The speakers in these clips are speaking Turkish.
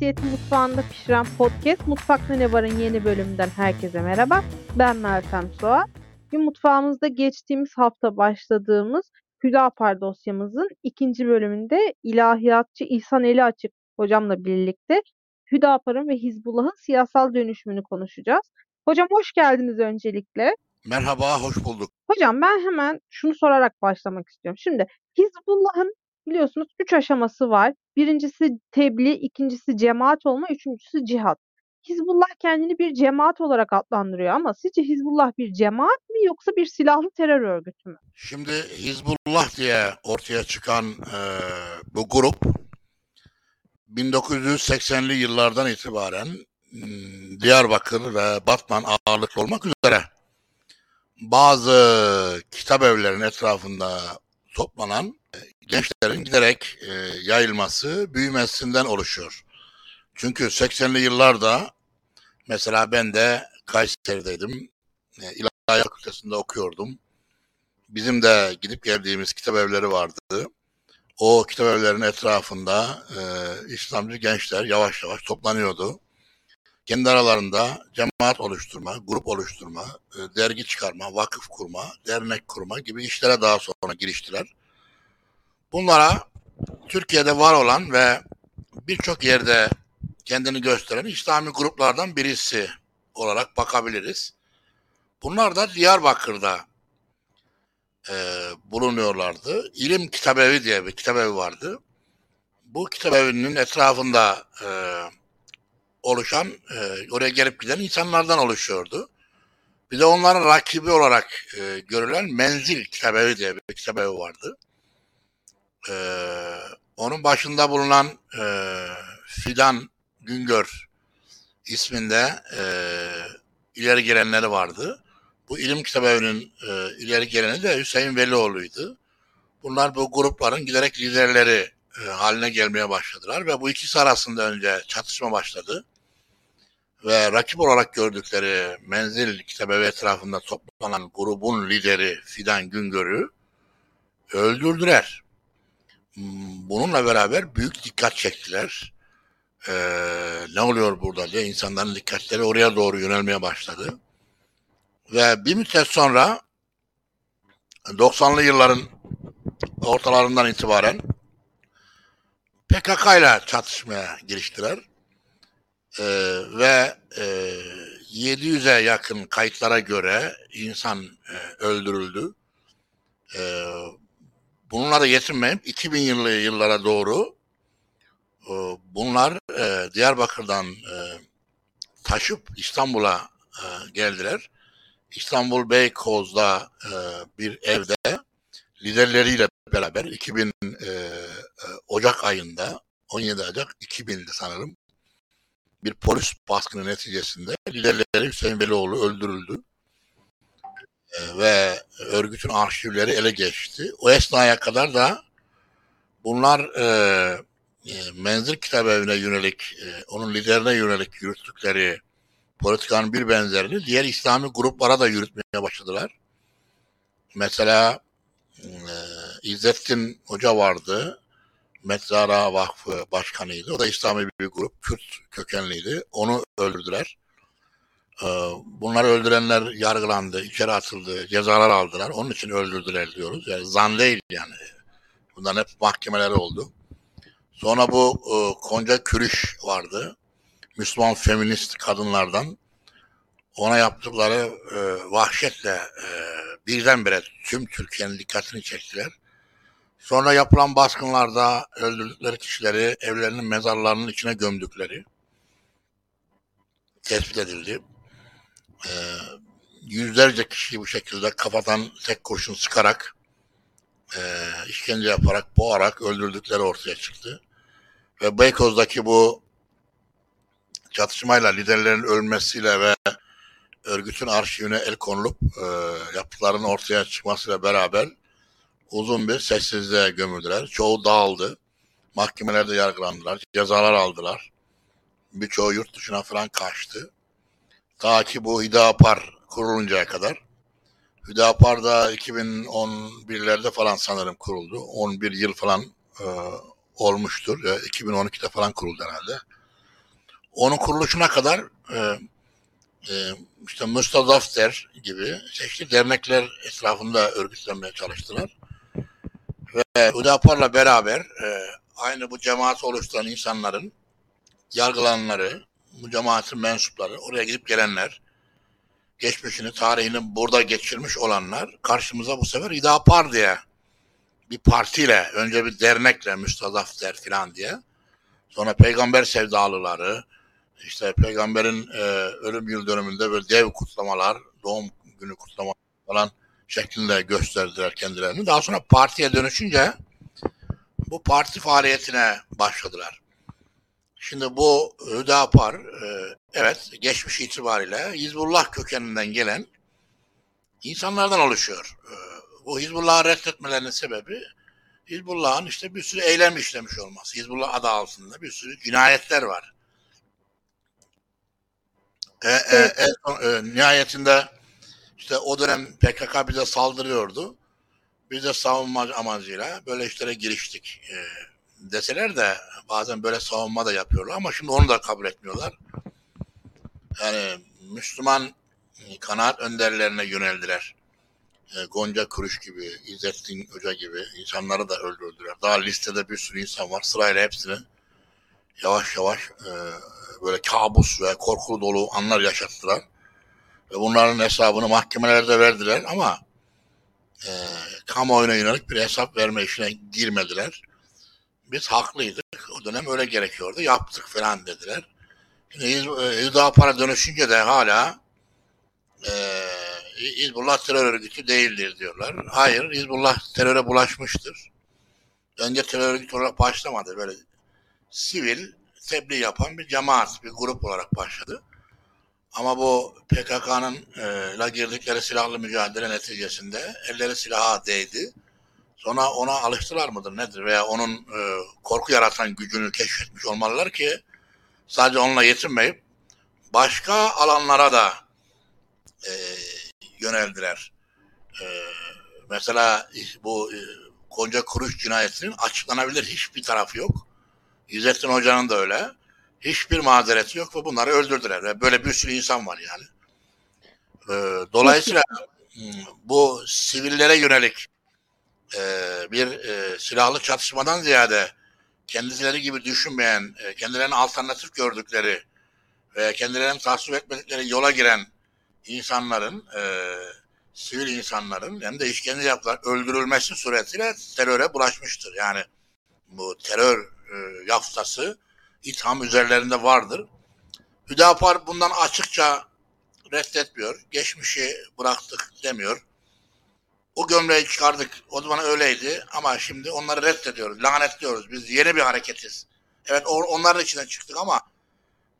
Hassasiyetin Mutfağında Pişiren Podcast Mutfakta Ne Var'ın yeni bölümünden herkese merhaba. Ben Meltem Soğa. Bir mutfağımızda geçtiğimiz hafta başladığımız Hüdapar dosyamızın ikinci bölümünde ilahiyatçı İhsan Eli Açık hocamla birlikte Hüdapar'ın ve Hizbullah'ın siyasal dönüşümünü konuşacağız. Hocam hoş geldiniz öncelikle. Merhaba, hoş bulduk. Hocam ben hemen şunu sorarak başlamak istiyorum. Şimdi Hizbullah'ın biliyorsunuz üç aşaması var. Birincisi tebliğ, ikincisi cemaat olma, üçüncüsü cihat. Hizbullah kendini bir cemaat olarak adlandırıyor ama sizce Hizbullah bir cemaat mi yoksa bir silahlı terör örgütü mü? Şimdi Hizbullah diye ortaya çıkan e, bu grup 1980'li yıllardan itibaren Diyarbakır ve Batman ağırlıklı olmak üzere bazı kitap evlerinin etrafında toplanan gençlerin giderek e, yayılması, büyümesinden oluşuyor. Çünkü 80'li yıllarda mesela ben de Kayseri'deydim. E, İlahiyat Fakültesi'nde okuyordum. Bizim de gidip geldiğimiz kitap evleri vardı. O kitap evlerinin etrafında e, İslamcı gençler yavaş yavaş toplanıyordu. Kendi aralarında cemaat oluşturma, grup oluşturma, e, dergi çıkarma, vakıf kurma, dernek kurma gibi işlere daha sonra giriştiler. Bunlara Türkiye'de var olan ve birçok yerde kendini gösteren İslami gruplardan birisi olarak bakabiliriz. Bunlar da Diyarbakır'da e, bulunuyorlardı. İlim Kitabevi diye bir kitabevi vardı. Bu kitabevinin etrafında e, oluşan, e, oraya gelip giden insanlardan oluşuyordu. Bir de onların rakibi olarak e, görülen Menzil Kitabevi diye bir kitabevi vardı. E, onun başında bulunan e, Fidan Güngör isminde e, ileri gelenleri vardı. Bu ilim kitabevinin e, ileri geleni de Hüseyin Velioğlu'ydu. Bunlar bu grupların giderek liderleri e, haline gelmeye başladılar ve bu ikisi arasında önce çatışma başladı. Ve rakip olarak gördükleri menzil kitabevi etrafında toplanan grubun lideri Fidan Güngör'ü öldürdüler. Bununla beraber büyük dikkat çektiler. Ee, ne oluyor burada diye insanların dikkatleri oraya doğru yönelmeye başladı. Ve bir müddet sonra 90'lı yılların ortalarından itibaren PKK ile çatışmaya giriştiler. Ee, ve e, 700'e yakın kayıtlara göre insan e, öldürüldü. E, bununla da yetinmeyip 2000 yıllı yıllara doğru e, bunlar e, Diyarbakır'dan e, taşıp İstanbul'a geldiler. İstanbul Beykoz'da bir evde liderleriyle beraber 2000 e, Ocak ayında 17 Ocak 2000'di sanırım bir polis baskını neticesinde liderleri Hüseyin Velioğlu öldürüldü. E, ve örgütün arşivleri ele geçti. O esnaya kadar da bunlar e, e, Menzil Kitabevi'ne yönelik, e, onun liderine yönelik yürüttükleri politikanın bir benzerini diğer İslami gruplara da yürütmeye başladılar. Mesela e, İzzettin Hoca vardı. Metzara Vakfı Başkanıydı. O da İslami bir grup. Kürt kökenliydi. Onu öldürdüler. E, bunları öldürenler yargılandı, içeri atıldı, cezalar aldılar. Onun için öldürdüler diyoruz. Yani zan değil yani. Bunların hep mahkemeleri oldu. Sonra bu e, Konca Kürüş vardı. Müslüman feminist kadınlardan ona yaptıkları e, vahşetle e, birdenbire tüm Türkiye'nin dikkatini çektiler. Sonra yapılan baskınlarda öldürdükleri kişileri evlerinin mezarlarının içine gömdükleri tespit edildi. E, yüzlerce kişiyi bu şekilde kafadan tek kurşun sıkarak e, işkence yaparak, boğarak öldürdükleri ortaya çıktı. Ve Beykoz'daki bu çatışmayla liderlerin ölmesiyle ve örgütün arşivine el konulup e, yaptıklarının ortaya çıkmasıyla beraber uzun bir sessizliğe gömüldüler. Çoğu dağıldı. Mahkemelerde yargılandılar. Cezalar aldılar. Birçoğu yurt dışına falan kaçtı. Ta ki bu Hüdapar kuruluncaya kadar. Hüdapar da 2011'lerde falan sanırım kuruldu. 11 yıl falan e, olmuştur. 2012'de falan kuruldu herhalde. onun kuruluşuna kadar e, e, işte Mustazafter gibi çeşitli dernekler etrafında örgütlenmeye çalıştılar. Ve Hüdapar'la beraber e, aynı bu cemaati oluşturan insanların yargılananları, bu cemaatin mensupları, oraya gidip gelenler, geçmişini, tarihini burada geçirmiş olanlar karşımıza bu sefer Hüdapar diye bir partiyle, önce bir dernekle Müstazafter falan diye, sonra peygamber sevdalıları, işte peygamberin e, ölüm yıl dönümünde böyle dev kutlamalar, doğum günü kutlamalar falan şeklinde gösterdiler kendilerini. Daha sonra partiye dönüşünce bu parti faaliyetine başladılar. Şimdi bu Hüdapar e, evet geçmiş itibariyle Hizbullah kökeninden gelen insanlardan oluşuyor. E, bu Hizbullah'ı reddetmelerinin sebebi Hizbullah'ın işte bir sürü eylem işlemiş olması. Hizbullah adı altında bir sürü cinayetler var. E, e, Evet. en son, e, nihayetinde işte o dönem PKK bize saldırıyordu. Biz de savunma amacıyla böyle işlere giriştik. E, deseler de bazen böyle savunma da yapıyorlar ama şimdi onu da kabul etmiyorlar. Yani Müslüman e, kanaat önderlerine yöneldiler. E, Gonca Kuruş gibi, İzzettin Hoca gibi insanları da öldürdüler. Daha listede bir sürü insan var. Sırayla hepsini yavaş yavaş e, böyle kabus ve korkulu dolu anlar yaşattılar. Ve bunların hesabını mahkemelerde verdiler ama e, kamuoyuna yönelik bir hesap verme işine girmediler. Biz haklıydık. Dönem öyle gerekiyordu. Yaptık falan dediler. Şimdi Hiz- e, Hüdapar'a dönüşünce de hala e, Hizbullah terör örgütü değildir diyorlar. Hayır, Hizbullah teröre bulaşmıştır. Önce terör örgütü olarak başlamadı. Böyle sivil tebliğ yapan bir cemaat, bir grup olarak başladı. Ama bu PKK'nın e, la girdikleri silahlı mücadele neticesinde elleri silaha değdi. Sonra ona alıştılar mıdır nedir veya onun e, korku yaratan gücünü keşfetmiş olmalılar ki sadece onunla yetinmeyip başka alanlara da e, yöneldiler. E, mesela bu e, Gonca Kuruş cinayetinin açıklanabilir hiçbir tarafı yok. İzzettin Hoca'nın da öyle. Hiçbir mazereti yok ve bunları öldürdüler. Ve böyle bir sürü insan var yani. Ee, dolayısıyla hmm, bu sivillere yönelik e, bir e, silahlı çatışmadan ziyade kendileri gibi düşünmeyen, e, kendilerini alternatif gördükleri ve kendilerini tasvip etmedikleri yola giren insanların, e, sivil insanların hem de işkence yaptılar, öldürülmesi suretiyle teröre bulaşmıştır. Yani bu terör e, yaftası itham üzerlerinde vardır. Hüdapar bundan açıkça reddetmiyor. Geçmişi bıraktık demiyor. O gömleği çıkardık. O zaman öyleydi ama şimdi onları reddediyoruz. Lanetliyoruz. Biz yeni bir hareketiz. Evet onların içinden çıktık ama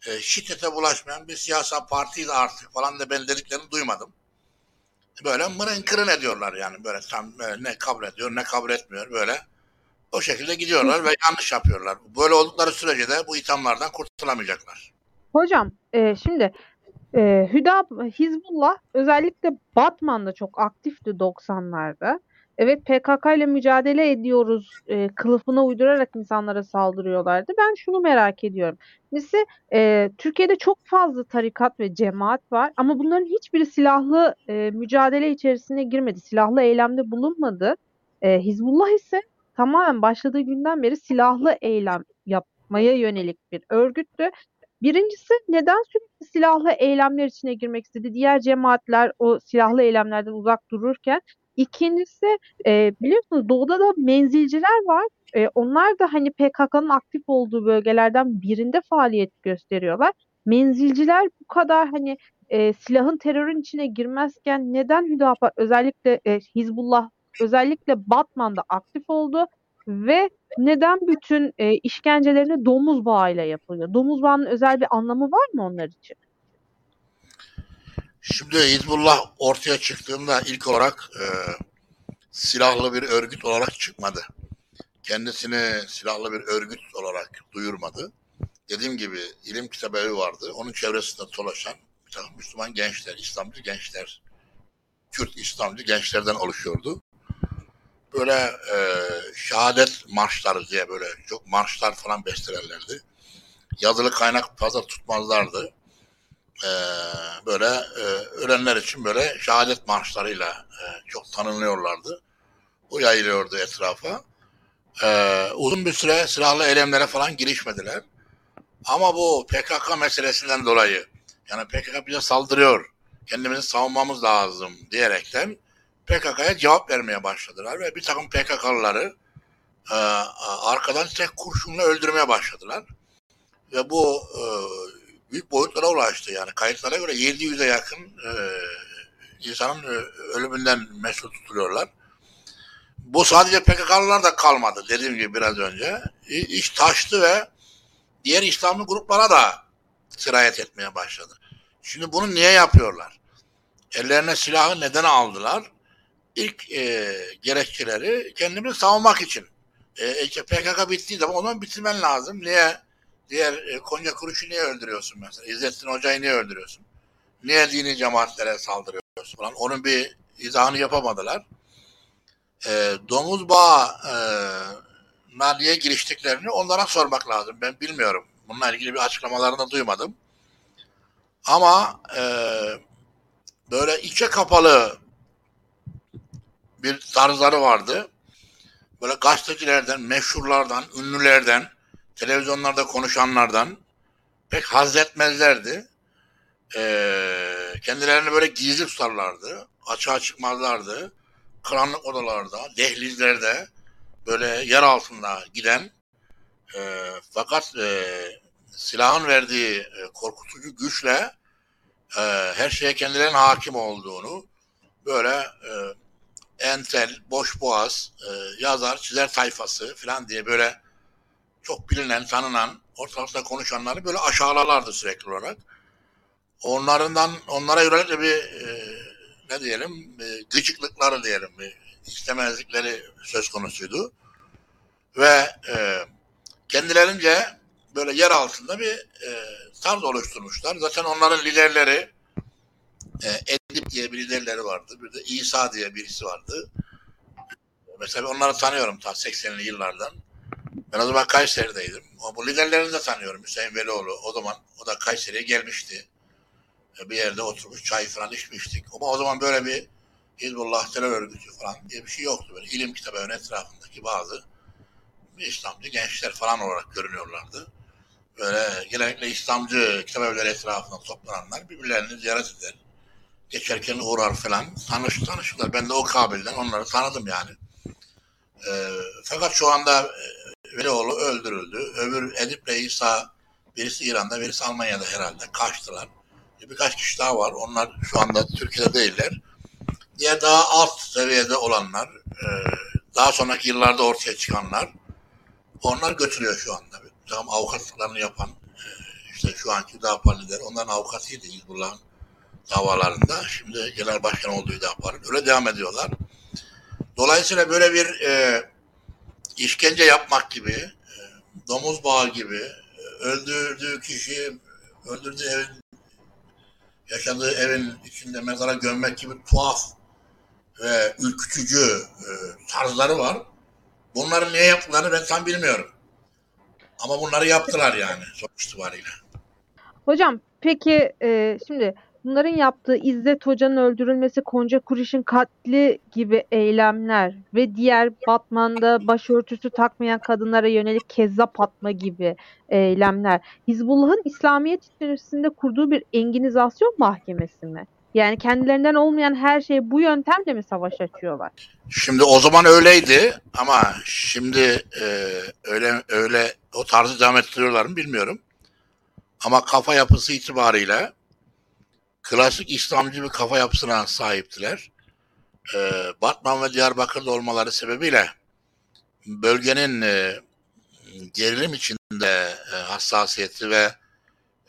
e, şiddete bulaşmayan bir siyasal partiyiz artık falan da ben dediklerini duymadım. Böyle mırın kırın ediyorlar yani böyle tam böyle ne kabul ediyor ne kabul etmiyor böyle. O şekilde gidiyorlar ve yanlış yapıyorlar. Böyle oldukları sürece de bu ithamlardan kurtulamayacaklar. Hocam e, şimdi e, Hüda Hizbullah özellikle Batman'da çok aktifti 90'larda. Evet PKK ile mücadele ediyoruz e, kılıfına uydurarak insanlara saldırıyorlardı. Ben şunu merak ediyorum. Mesela e, Türkiye'de çok fazla tarikat ve cemaat var ama bunların hiçbiri silahlı e, mücadele içerisine girmedi. Silahlı eylemde bulunmadı. E, Hizbullah ise tamamen başladığı günden beri silahlı eylem yapmaya yönelik bir örgüttü. Birincisi neden sürekli silahlı eylemler içine girmek istedi? Diğer cemaatler o silahlı eylemlerden uzak dururken. İkincisi e, biliyorsunuz doğuda da menzilciler var. E, onlar da hani PKK'nın aktif olduğu bölgelerden birinde faaliyet gösteriyorlar. Menzilciler bu kadar hani e, silahın terörün içine girmezken neden Hüdapar özellikle e, Hizbullah özellikle Batman'da aktif oldu ve neden bütün e, işkencelerini domuz bağıyla yapılıyor? Domuz bağının özel bir anlamı var mı onlar için? Şimdi Hizbullah ortaya çıktığında ilk olarak e, silahlı bir örgüt olarak çıkmadı. Kendisini silahlı bir örgüt olarak duyurmadı. Dediğim gibi ilim kitabı evi vardı. Onun çevresinde dolaşan Müslüman gençler, İslamcı gençler, Kürt İslamcı gençlerden oluşuyordu. Böyle e, şehadet marşları diye böyle çok marşlar falan bestelerlerdi. yazılı kaynak fazla tutmazlardı. Ee, böyle e, ölenler için böyle şehadet marşlarıyla e, çok tanınıyorlardı. Bu yayılıyordu etrafa. Ee, uzun bir süre silahlı eylemlere falan girişmediler. Ama bu PKK meselesinden dolayı yani PKK bize saldırıyor, kendimizi savunmamız lazım diyerekten PKK'ya cevap vermeye başladılar ve bir takım PKK'lıları e, arkadan tek kurşunla öldürmeye başladılar. Ve bu e, büyük boyutlara ulaştı. Yani kayıtlara göre 700'e yakın e, insanın e, ölümünden mesul tutuluyorlar. Bu sadece PKK'lılar da kalmadı dediğim gibi biraz önce. İş taştı ve diğer İslami gruplara da sirayet etmeye başladı. Şimdi bunu niye yapıyorlar? Ellerine silahı neden aldılar? İlk e, gerekçeleri kendini savunmak için. E, işte PKK bittiği zaman o zaman bitirmen lazım. Niye? Diğer e, Konya Kuruş'u niye öldürüyorsun mesela? İzzettin Hoca'yı niye öldürüyorsun? Niye dini cemaatlere saldırıyorsun falan? Onun bir izahını yapamadılar. E, domuz bağı e, niye giriştiklerini onlara sormak lazım. Ben bilmiyorum. Bununla ilgili bir açıklamalarını duymadım. Ama e, böyle içe kapalı bir tarzları vardı. Böyle gazetecilerden, meşhurlardan, ünlülerden, televizyonlarda konuşanlardan pek haz etmezlerdi. Ee, kendilerini böyle gizli tutarlardı. Açığa çıkmazlardı. Karanlık odalarda, dehlizlerde böyle yer altında giden e, fakat e, silahın verdiği e, korkutucu güçle e, her şeye kendilerinin hakim olduğunu böyle e, entel, boş boğaz, e, yazar, çizer tayfası falan diye böyle çok bilinen, tanınan, ortalıkta konuşanları böyle aşağılarlardı sürekli olarak. Onlarından, onlara yönelik de bir e, ne diyelim, e, gıcıklıkları diyelim, bir istemezlikleri söz konusuydu. Ve e, kendilerince böyle yer altında bir e, tarz oluşturmuşlar. Zaten onların liderleri e, Edip diye bir liderleri vardı. Bir de İsa diye birisi vardı. Mesela onları tanıyorum ta 80'li yıllardan. Ben o zaman Kayseri'deydim. O, bu liderlerini de tanıyorum. Hüseyin Velioğlu. O zaman o da Kayseri'ye gelmişti. Bir yerde oturmuş çay falan içmiştik. Ama o zaman böyle bir Hizbullah terör örgütü falan diye bir şey yoktu. Böyle ilim kitabı etrafındaki bazı İslamcı gençler falan olarak görünüyorlardı. Böyle genellikle İslamcı kitap evleri etrafında toplananlar birbirlerini ziyaret eder. Geçerken uğrar falan. Tanış, tanışırlar. Ben de o kabilden onları tanıdım yani. E, fakat şu anda e, Velioğlu öldürüldü. Öbür Edip ile İsa birisi İran'da, birisi Almanya'da herhalde kaçtılar. Birkaç kişi daha var. Onlar şu anda Türkiye'de değiller. Diğer daha alt seviyede olanlar, e, daha sonraki yıllarda ortaya çıkanlar, onlar götürüyor şu anda. Tam avukatlıklarını yapan, e, işte şu anki Hüdapar lider, onların avukatıydı Hizbullah'ın davalarında. Şimdi genel başkan olduğu Hüdapar'ın. Öyle devam ediyorlar. Dolayısıyla böyle bir e, işkence yapmak gibi, e, domuz bağı gibi, e, öldürdüğü kişi, öldürdüğü evin, yaşadığı evin içinde mezara gömmek gibi tuhaf ve ürkütücü e, tarzları var. Bunları niye yaptıklarını ben tam bilmiyorum. Ama bunları yaptılar yani sonuç itibariyle. Hocam peki e, şimdi bunların yaptığı İzzet Hoca'nın öldürülmesi, Konca Kuriş'in katli gibi eylemler ve diğer Batman'da başörtüsü takmayan kadınlara yönelik kezzap atma gibi eylemler Hizbullah'ın İslamiyet içerisinde kurduğu bir enginizasyon mahkemesi mi? Yani kendilerinden olmayan her şeyi bu yöntemle mi savaş açıyorlar? Şimdi o zaman öyleydi ama şimdi e, öyle öyle o tarzı devam ettiriyorlar mı bilmiyorum. Ama kafa yapısı itibariyle klasik İslamcı bir kafa yapısına sahiptiler. E, Batman ve Diyarbakır'da olmaları sebebiyle bölgenin e, gerilim içinde e, hassasiyeti ve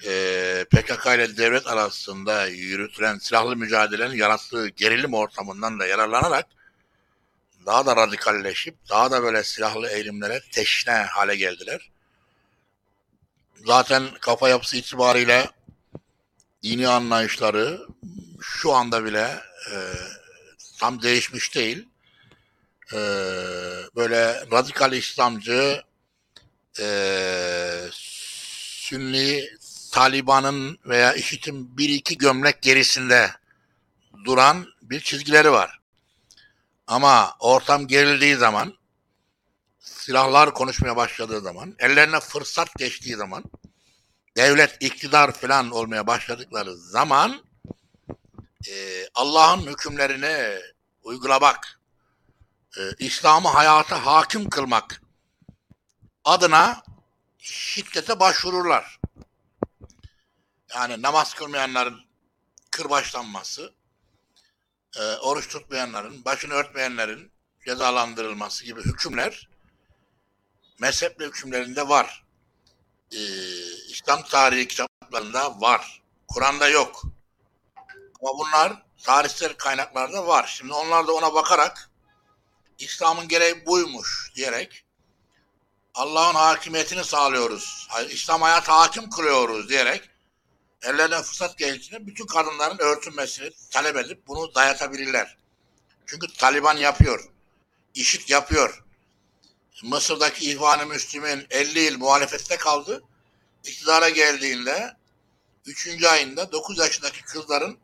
e, PKK ile devlet arasında yürütülen silahlı mücadelenin yarattığı gerilim ortamından da yararlanarak daha da radikalleşip daha da böyle silahlı eğilimlere teşne hale geldiler. Zaten kafa yapısı itibariyle dini anlayışları şu anda bile e, tam değişmiş değil. E, böyle radikal İslamcı e, Sünni Taliban'ın veya IŞİD'in bir iki gömlek gerisinde duran bir çizgileri var. Ama ortam gerildiği zaman, silahlar konuşmaya başladığı zaman, ellerine fırsat geçtiği zaman, devlet, iktidar falan olmaya başladıkları zaman e, Allah'ın hükümlerini uygulamak, e, İslam'ı hayata hakim kılmak adına şiddete başvururlar. Yani namaz kılmayanların kırbaçlanması, e, oruç tutmayanların, başını örtmeyenlerin cezalandırılması gibi hükümler mezhepli hükümlerinde var. E, İslam tarihi kitaplarında var. Kur'an'da yok. Ama bunlar tarihsel kaynaklarda var. Şimdi onlar da ona bakarak İslam'ın gereği buymuş diyerek Allah'ın hakimiyetini sağlıyoruz. İslam hayatı hakim kılıyoruz diyerek ellerine fırsat geldiğinde bütün kadınların örtünmesini talep edip bunu dayatabilirler. Çünkü Taliban yapıyor. İşit yapıyor. Mısır'daki İhvan-ı Müslümin 50 yıl muhalefette kaldı. İktidara geldiğinde 3. ayında 9 yaşındaki kızların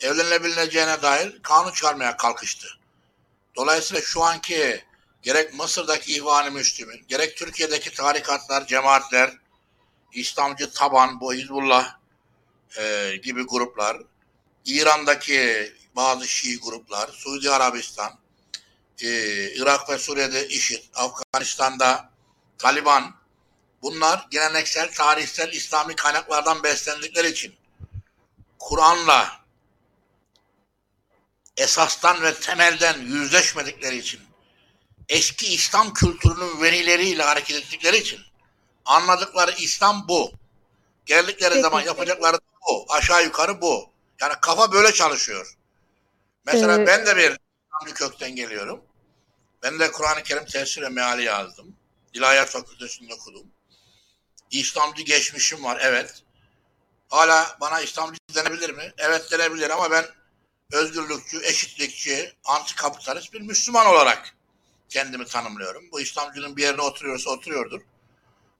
evlenilebileceğine dair kanun çıkarmaya kalkıştı. Dolayısıyla şu anki gerek Mısır'daki İhvan-ı Müslümin, gerek Türkiye'deki tarikatlar, cemaatler, İslamcı taban, bu Hizbullah e, gibi gruplar, İran'daki bazı Şii gruplar, Suudi Arabistan, e, Irak ve Suriye'de IŞİD, Afganistan'da Taliban, bunlar geleneksel, tarihsel İslami kaynaklardan beslendikleri için Kur'an'la esastan ve temelden yüzleşmedikleri için eski İslam kültürünün verileriyle hareket ettikleri için anladıkları İslam bu. Geldikleri Peki. zaman yapacakları bu. Aşağı yukarı bu. Yani kafa böyle çalışıyor. Mesela Ee, ben de bir İslamcı kökten geliyorum. Ben de Kur'an-ı Kerim tefsir ve meali yazdım. İlahiyat Fakültesi'nde okudum. İslamcı geçmişim var, evet. Hala bana İslamcı denebilir mi? Evet denebilir ama ben özgürlükçü, eşitlikçi, antikapitalist bir Müslüman olarak kendimi tanımlıyorum. Bu İslamcının bir yerine oturuyorsa oturuyordur.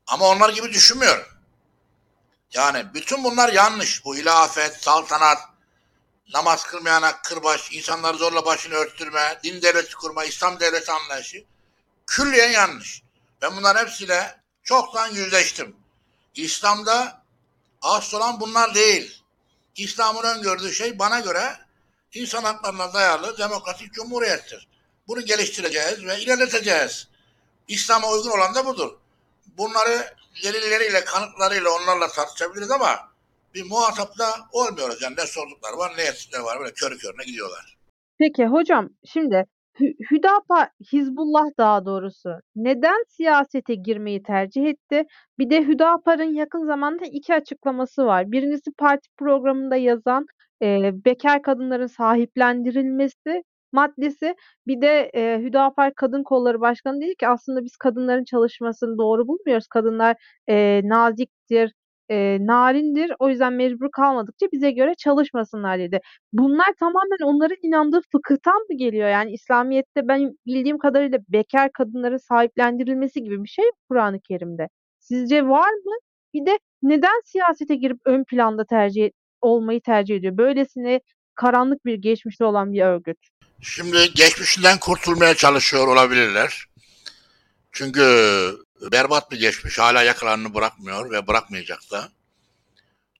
Ama onlar gibi düşünmüyorum. Yani bütün bunlar yanlış. Bu hilafet, saltanat, namaz kılmayana kırbaç, insanları zorla başını örttürme, din devleti kurma, İslam devleti anlayışı külliyen yanlış. Ben bunların hepsiyle çoktan yüzleştim. İslam'da asıl olan bunlar değil. İslam'ın öngördüğü şey bana göre insan haklarına dayalı demokratik cumhuriyettir. Bunu geliştireceğiz ve ilerleteceğiz. İslam'a uygun olan da budur. Bunları delilleriyle, kanıtlarıyla onlarla tartışabiliriz ama bir muhatapta olmuyoruz. Yani ne sordukları var, ne ettikleri var. Böyle körü körüne gidiyorlar. Peki hocam şimdi Hü- Hüdapar, Hizbullah daha doğrusu neden siyasete girmeyi tercih etti? Bir de Hüdapar'ın yakın zamanda iki açıklaması var. Birincisi parti programında yazan e, bekar kadınların sahiplendirilmesi maddesi. Bir de e, Hüdapar Kadın Kolları Başkanı dedi ki aslında biz kadınların çalışmasını doğru bulmuyoruz. Kadınlar e, naziktir, e, narindir. O yüzden mecbur kalmadıkça bize göre çalışmasınlar dedi. Bunlar tamamen onların inandığı fıkıhtan mı geliyor? Yani İslamiyet'te ben bildiğim kadarıyla bekar kadınların sahiplendirilmesi gibi bir şey Kur'an-ı Kerim'de. Sizce var mı? Bir de neden siyasete girip ön planda tercih olmayı tercih ediyor? Böylesine karanlık bir geçmişte olan bir örgüt. Şimdi geçmişinden kurtulmaya çalışıyor olabilirler. Çünkü berbat bir geçmiş hala yakalarını bırakmıyor ve bırakmayacak da.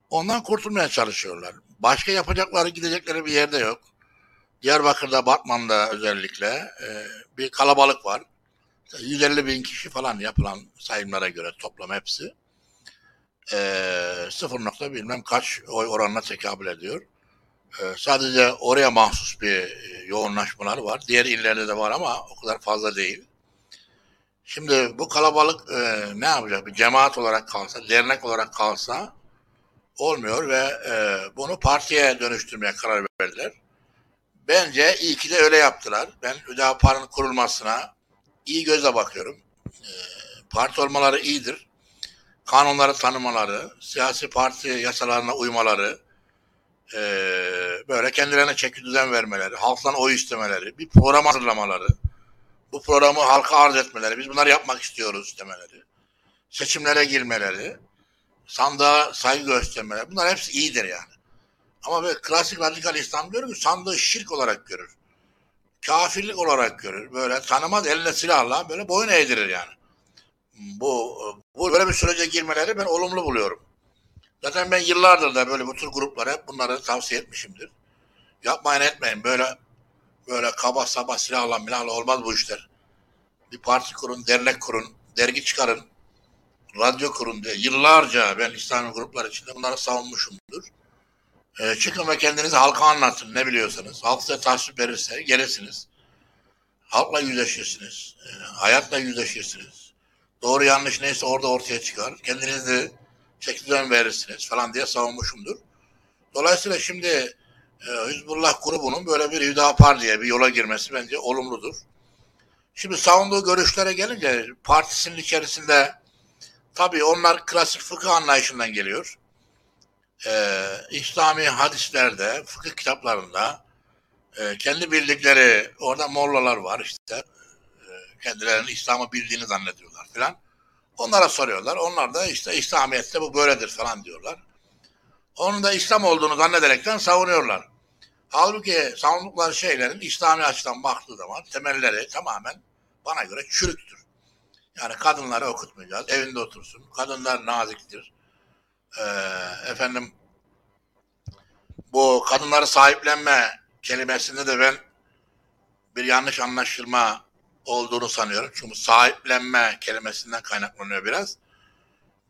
Ondan kurtulmaya çalışıyorlar. Başka yapacakları gidecekleri bir yerde yok. Diyarbakır'da, Batman'da özellikle e, bir kalabalık var. 150 bin kişi falan yapılan sayımlara göre toplam hepsi. E, 0 nokta bilmem kaç oy oranına tekabül ediyor. E, sadece oraya mahsus bir e, yoğunlaşmalar var. Diğer illerde de var ama o kadar fazla değil. Şimdi bu kalabalık e, ne yapacak? Bir cemaat olarak kalsa, dernek olarak kalsa olmuyor ve e, bunu partiye dönüştürmeye karar verdiler. Bence iyi ki de öyle yaptılar. Ben Hüdapar'ın kurulmasına iyi gözle bakıyorum. E, parti olmaları iyidir. Kanunları tanımaları, siyasi parti yasalarına uymaları, e, böyle kendilerine çeki düzen vermeleri, halktan oy istemeleri, bir program hazırlamaları, bu programı halka arz etmeleri, biz bunları yapmak istiyoruz demeleri, seçimlere girmeleri sandığa saygı göstermeleri bunlar hepsi iyidir yani. Ama böyle klasik radikal İslam diyor ki sandığı şirk olarak görür. Kafirlik olarak görür. Böyle tanımaz eline silahla böyle boyun eğdirir yani. Bu, bu böyle bir sürece girmeleri ben olumlu buluyorum. Zaten ben yıllardır da böyle bu tür gruplara hep bunları tavsiye etmişimdir. Yapmayın etmeyin böyle böyle kaba saba silahla milahla olmaz bu işler. Bir parti kurun, dernek kurun, dergi çıkarın, radyo kurun diye yıllarca ben İslami gruplar içinde bunları savunmuşumdur. E, çıkın ve kendinizi halka anlatın ne biliyorsanız. Halk size tasvip verirse gelirsiniz. Halkla yüzleşirsiniz. E, hayatla yüzleşirsiniz. Doğru yanlış neyse orada ortaya çıkar. Kendinizi çekidön verirsiniz falan diye savunmuşumdur. Dolayısıyla şimdi e, Hizbullah grubunun böyle bir Hüdapar diye bir yola girmesi bence olumludur. Şimdi savunduğu görüşlere gelince partisinin içerisinde tabii onlar klasik fıkıh anlayışından geliyor. Ee, İslami hadislerde, fıkıh kitaplarında e, kendi bildikleri orada mollalar var işte. E, kendilerinin İslam'ı bildiğini zannediyorlar filan. Onlara soruyorlar. Onlar da işte İslamiyet'te bu böyledir falan diyorlar. Onun da İslam olduğunu zannederekten savunuyorlar. Halbuki savundukları şeylerin İslami açıdan baktığı zaman temelleri tamamen bana göre çürüktür. Yani kadınları okutmayacağız, evinde otursun. Kadınlar naziktir. Ee, efendim bu kadınları sahiplenme kelimesinde de ben bir yanlış anlaşılma olduğunu sanıyorum. Çünkü sahiplenme kelimesinden kaynaklanıyor biraz.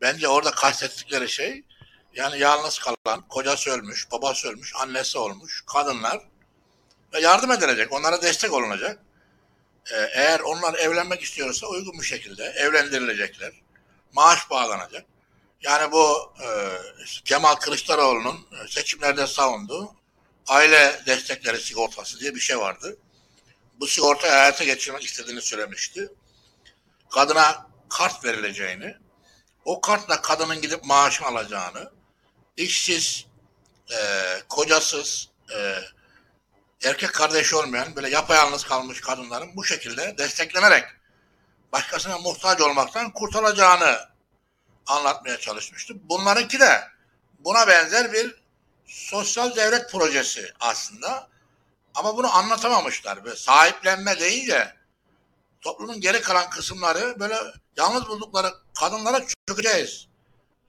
Bence orada kastettikleri şey yani yalnız kalan, kocası ölmüş, babası ölmüş, annesi olmuş kadınlar yardım edilecek, onlara destek olunacak. Ee, eğer onlar evlenmek istiyorsa uygun bir şekilde evlendirilecekler. Maaş bağlanacak. Yani bu e, Kemal Kılıçdaroğlu'nun seçimlerde savunduğu aile destekleri sigortası diye bir şey vardı. Bu sigorta hayata geçirmek istediğini söylemişti. Kadına kart verileceğini, o kartla kadının gidip maaşını alacağını, işsiz, e, kocasız, e, erkek kardeşi olmayan böyle yapayalnız kalmış kadınların bu şekilde desteklenerek başkasına muhtaç olmaktan kurtulacağını anlatmaya çalışmıştı. Bunlarınki de buna benzer bir sosyal devlet projesi aslında. Ama bunu anlatamamışlar. Böyle sahiplenme deyince toplumun geri kalan kısımları böyle yalnız buldukları kadınlara çökeceğiz.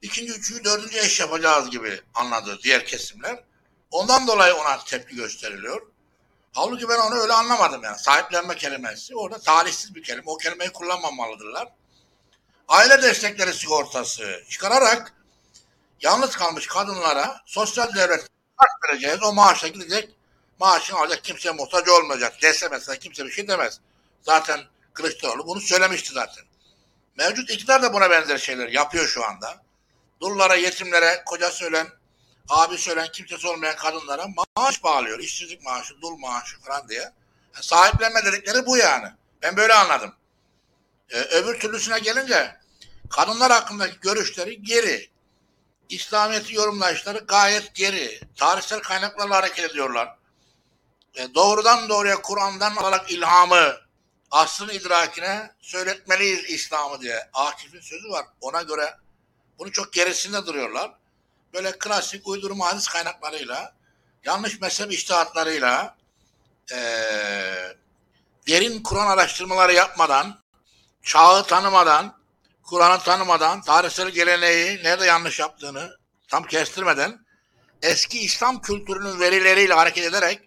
İkinci, üçüncü, dördüncü eş yapacağız gibi anladı diğer kesimler. Ondan dolayı ona tepki gösteriliyor. Halbuki ben onu öyle anlamadım yani. Sahiplenme kelimesi orada talihsiz bir kelime. O kelimeyi kullanmamalıdırlar. Aile destekleri sigortası çıkararak yalnız kalmış kadınlara sosyal devlet kart vereceğiz. O maaşla gidecek maaşını alacak kimseye muhtaç olmayacak dese mesela kimse bir şey demez. Zaten Kılıçdaroğlu bunu söylemişti zaten. Mevcut iktidar da buna benzer şeyler yapıyor şu anda. Dullara, yetimlere, kocası ölen, abi söylen kimsesi olmayan kadınlara maaş bağlıyor. İşsizlik maaşı, dul maaşı falan diye. Yani sahiplenme dedikleri bu yani. Ben böyle anladım. Ee, öbür türlüsüne gelince kadınlar hakkındaki görüşleri geri. İslamiyet'i yorumlayışları gayet geri. Tarihsel kaynaklarla hareket ediyorlar. E, doğrudan doğruya Kur'an'dan alarak ilhamı aslın idrakine söyletmeliyiz İslam'ı diye. Akif'in sözü var. Ona göre bunu çok gerisinde duruyorlar. Böyle klasik uydurma hadis kaynaklarıyla, yanlış mezhep iştihatlarıyla, e, derin Kur'an araştırmaları yapmadan, çağı tanımadan, Kur'an'ı tanımadan, tarihsel geleneği nerede yanlış yaptığını tam kestirmeden, eski İslam kültürünün verileriyle hareket ederek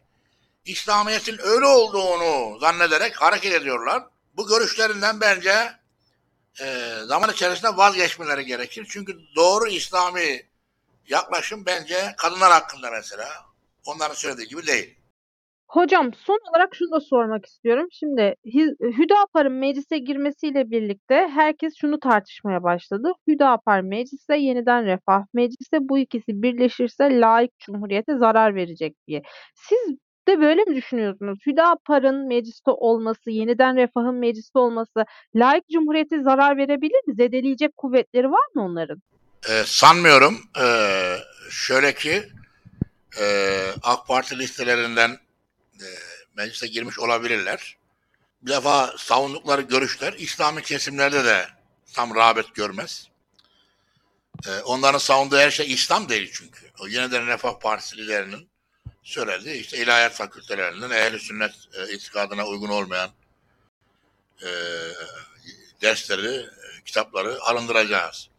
İslamiyet'in öyle olduğunu zannederek hareket ediyorlar. Bu görüşlerinden bence e, zaman içerisinde vazgeçmeleri gerekir. Çünkü doğru İslami yaklaşım bence kadınlar hakkında mesela onların söylediği gibi değil. Hocam son olarak şunu da sormak istiyorum. Şimdi Hüdapar'ın meclise girmesiyle birlikte herkes şunu tartışmaya başladı. Hüdapar meclise yeniden Refah meclise bu ikisi birleşirse layık cumhuriyete zarar verecek diye. Siz de böyle mi düşünüyorsunuz? Hüdapar'ın mecliste olması, yeniden Refah'ın mecliste olması layık cumhuriyete zarar verebilir mi? Zedeleyecek kuvvetleri var mı onların? Ee, sanmıyorum. Ee, şöyle ki e, AK Parti listelerinden e, meclise girmiş olabilirler. Bir defa savundukları görüşler İslami kesimlerde de tam rağbet görmez. E, onların savunduğu her şey İslam değil çünkü. O yeniden Refah Partisi liderinin söylediği işte ilahiyat fakültelerinden ehl sünnet e, itikadına uygun olmayan e, dersleri, e, kitapları alındıracağız.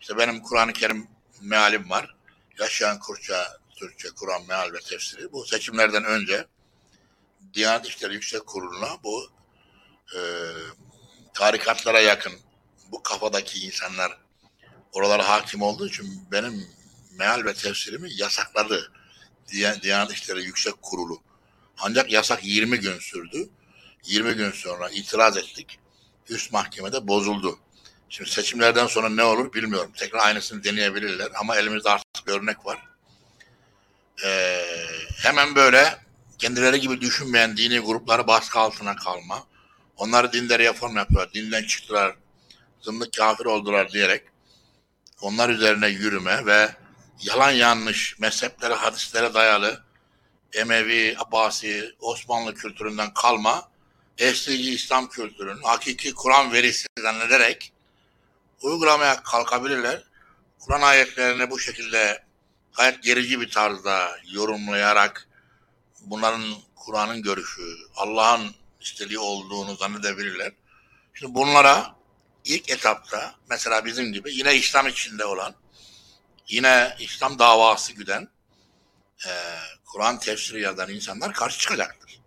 İşte benim Kur'an-ı Kerim mealim var. Yaşayan Kurça, Türkçe, Kur'an meal ve tefsiri. Bu seçimlerden önce Diyanet İşleri Yüksek Kurulu'na bu e, tarikatlara yakın bu kafadaki insanlar oralara hakim olduğu için benim meal ve tefsirimi yasakladı. Diyanet İşleri Yüksek Kurulu. Ancak yasak 20 gün sürdü. 20 gün sonra itiraz ettik. Üst mahkemede bozuldu. Şimdi seçimlerden sonra ne olur bilmiyorum. Tekrar aynısını deneyebilirler ama elimizde artık örnek var. Ee, hemen böyle kendileri gibi düşünmeyen dini grupları baskı altına kalma. Onları dinde reform yapıyor. Dinden çıktılar, zımlık kafir oldular diyerek onlar üzerine yürüme ve yalan yanlış mezheplere, hadislere dayalı Emevi, Abbasi, Osmanlı kültüründen kalma eslici İslam kültürünün hakiki Kur'an verisi zannederek uygulamaya kalkabilirler. Kur'an ayetlerini bu şekilde gayet gerici bir tarzda yorumlayarak bunların Kur'an'ın görüşü, Allah'ın istediği olduğunu zannedebilirler. Şimdi bunlara ilk etapta mesela bizim gibi yine İslam içinde olan, yine İslam davası güden, e, Kur'an tefsiri yazan insanlar karşı çıkacaktır.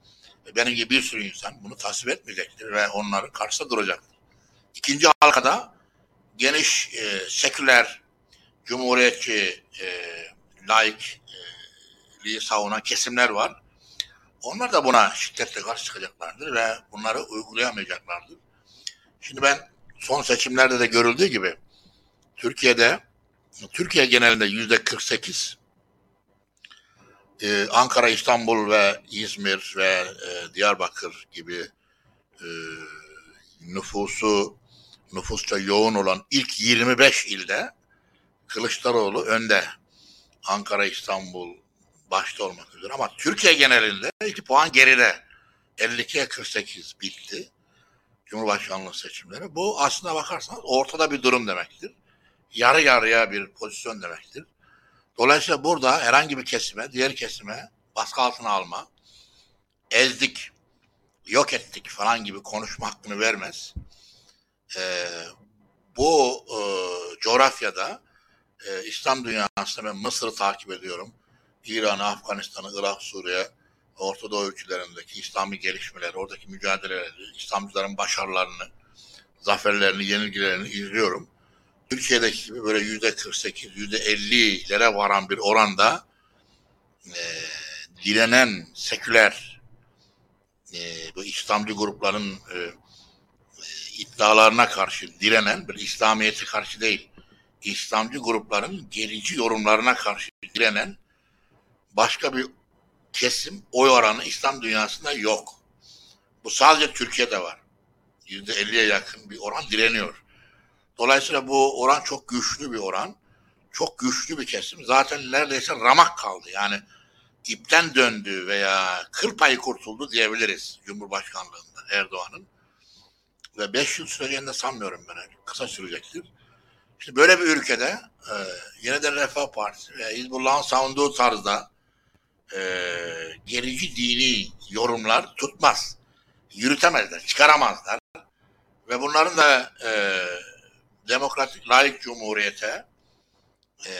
Ve benim gibi bir sürü insan bunu tasvip etmeyecektir ve onların karşısında duracaktır. İkinci halkada geniş e, seküler, cumhuriyetçi, e, laikliği savunan kesimler var. Onlar da buna şiddetle karşı çıkacaklardır ve bunları uygulayamayacaklardır. Şimdi ben son seçimlerde de görüldüğü gibi Türkiye'de Türkiye genelinde yüzde 48 ee, Ankara, İstanbul ve İzmir ve e, Diyarbakır gibi e, nüfusu nüfusça yoğun olan ilk 25 ilde Kılıçdaroğlu önde. Ankara, İstanbul başta olmak üzere ama Türkiye genelinde 2 puan geride. 52'ye 48 bitti. Cumhurbaşkanlığı seçimleri. Bu aslında bakarsanız ortada bir durum demektir. Yarı yarıya bir pozisyon demektir. Dolayısıyla burada herhangi bir kesime, diğer kesime baskı altına alma, ezdik, yok ettik falan gibi konuşma hakkını vermez. Ee, bu e, coğrafyada e, İslam dünyasında ben Mısır'ı takip ediyorum. İran'ı, Afganistan'ı, Irak, Suriye, Orta Doğu ülkelerindeki İslami gelişmeler, oradaki mücadeleleri, İslamcıların başarılarını, zaferlerini, yenilgilerini izliyorum. Türkiye'deki gibi böyle yüzde 48, yüzde 50'lere varan bir oranda e, dilenen seküler e, bu İslamcı grupların e, iddialarına karşı direnen bir İslamiyet'e karşı değil, İslamcı grupların gerici yorumlarına karşı direnen başka bir kesim oy oranı İslam dünyasında yok. Bu sadece Türkiye'de var. Yüzde 50'ye yakın bir oran direniyor. Dolayısıyla bu oran çok güçlü bir oran. Çok güçlü bir kesim. Zaten neredeyse ramak kaldı. Yani ipten döndü veya kıl payı kurtuldu diyebiliriz Cumhurbaşkanlığında Erdoğan'ın. Ve beş yıl süreceğini de sanmıyorum ben. Kısa sürecektir. İşte böyle bir ülkede e, yeniden Refah Partisi ve Hizbullah'ın savunduğu tarzda e, gerici dini yorumlar tutmaz. Yürütemezler, çıkaramazlar. Ve bunların da e, demokratik layık cumhuriyete e,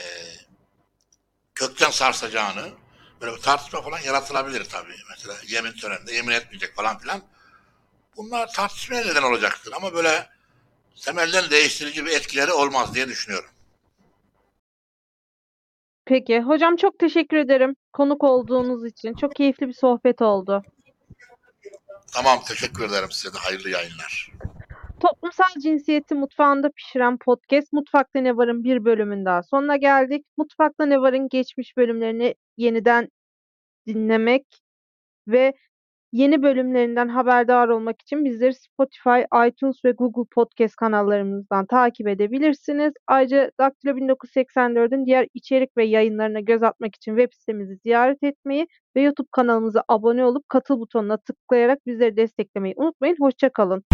kökten sarsacağını böyle bir tartışma falan yaratılabilir tabii. Mesela yemin töreninde yemin etmeyecek falan filan. Bunlar tartışmaya neden olacaktır ama böyle temelden değiştirici bir etkileri olmaz diye düşünüyorum. Peki. Hocam çok teşekkür ederim konuk olduğunuz için. Çok keyifli bir sohbet oldu. Tamam teşekkür ederim size de hayırlı yayınlar. Toplumsal cinsiyeti mutfağında pişiren podcast Mutfakta Ne Var'ın bir bölümün daha sonuna geldik. Mutfakta Ne Var'ın geçmiş bölümlerini yeniden dinlemek ve yeni bölümlerinden haberdar olmak için bizleri Spotify, iTunes ve Google Podcast kanallarımızdan takip edebilirsiniz. Ayrıca Daktilo 1984'ün diğer içerik ve yayınlarına göz atmak için web sitemizi ziyaret etmeyi ve YouTube kanalımıza abone olup katıl butonuna tıklayarak bizleri desteklemeyi unutmayın. Hoşçakalın.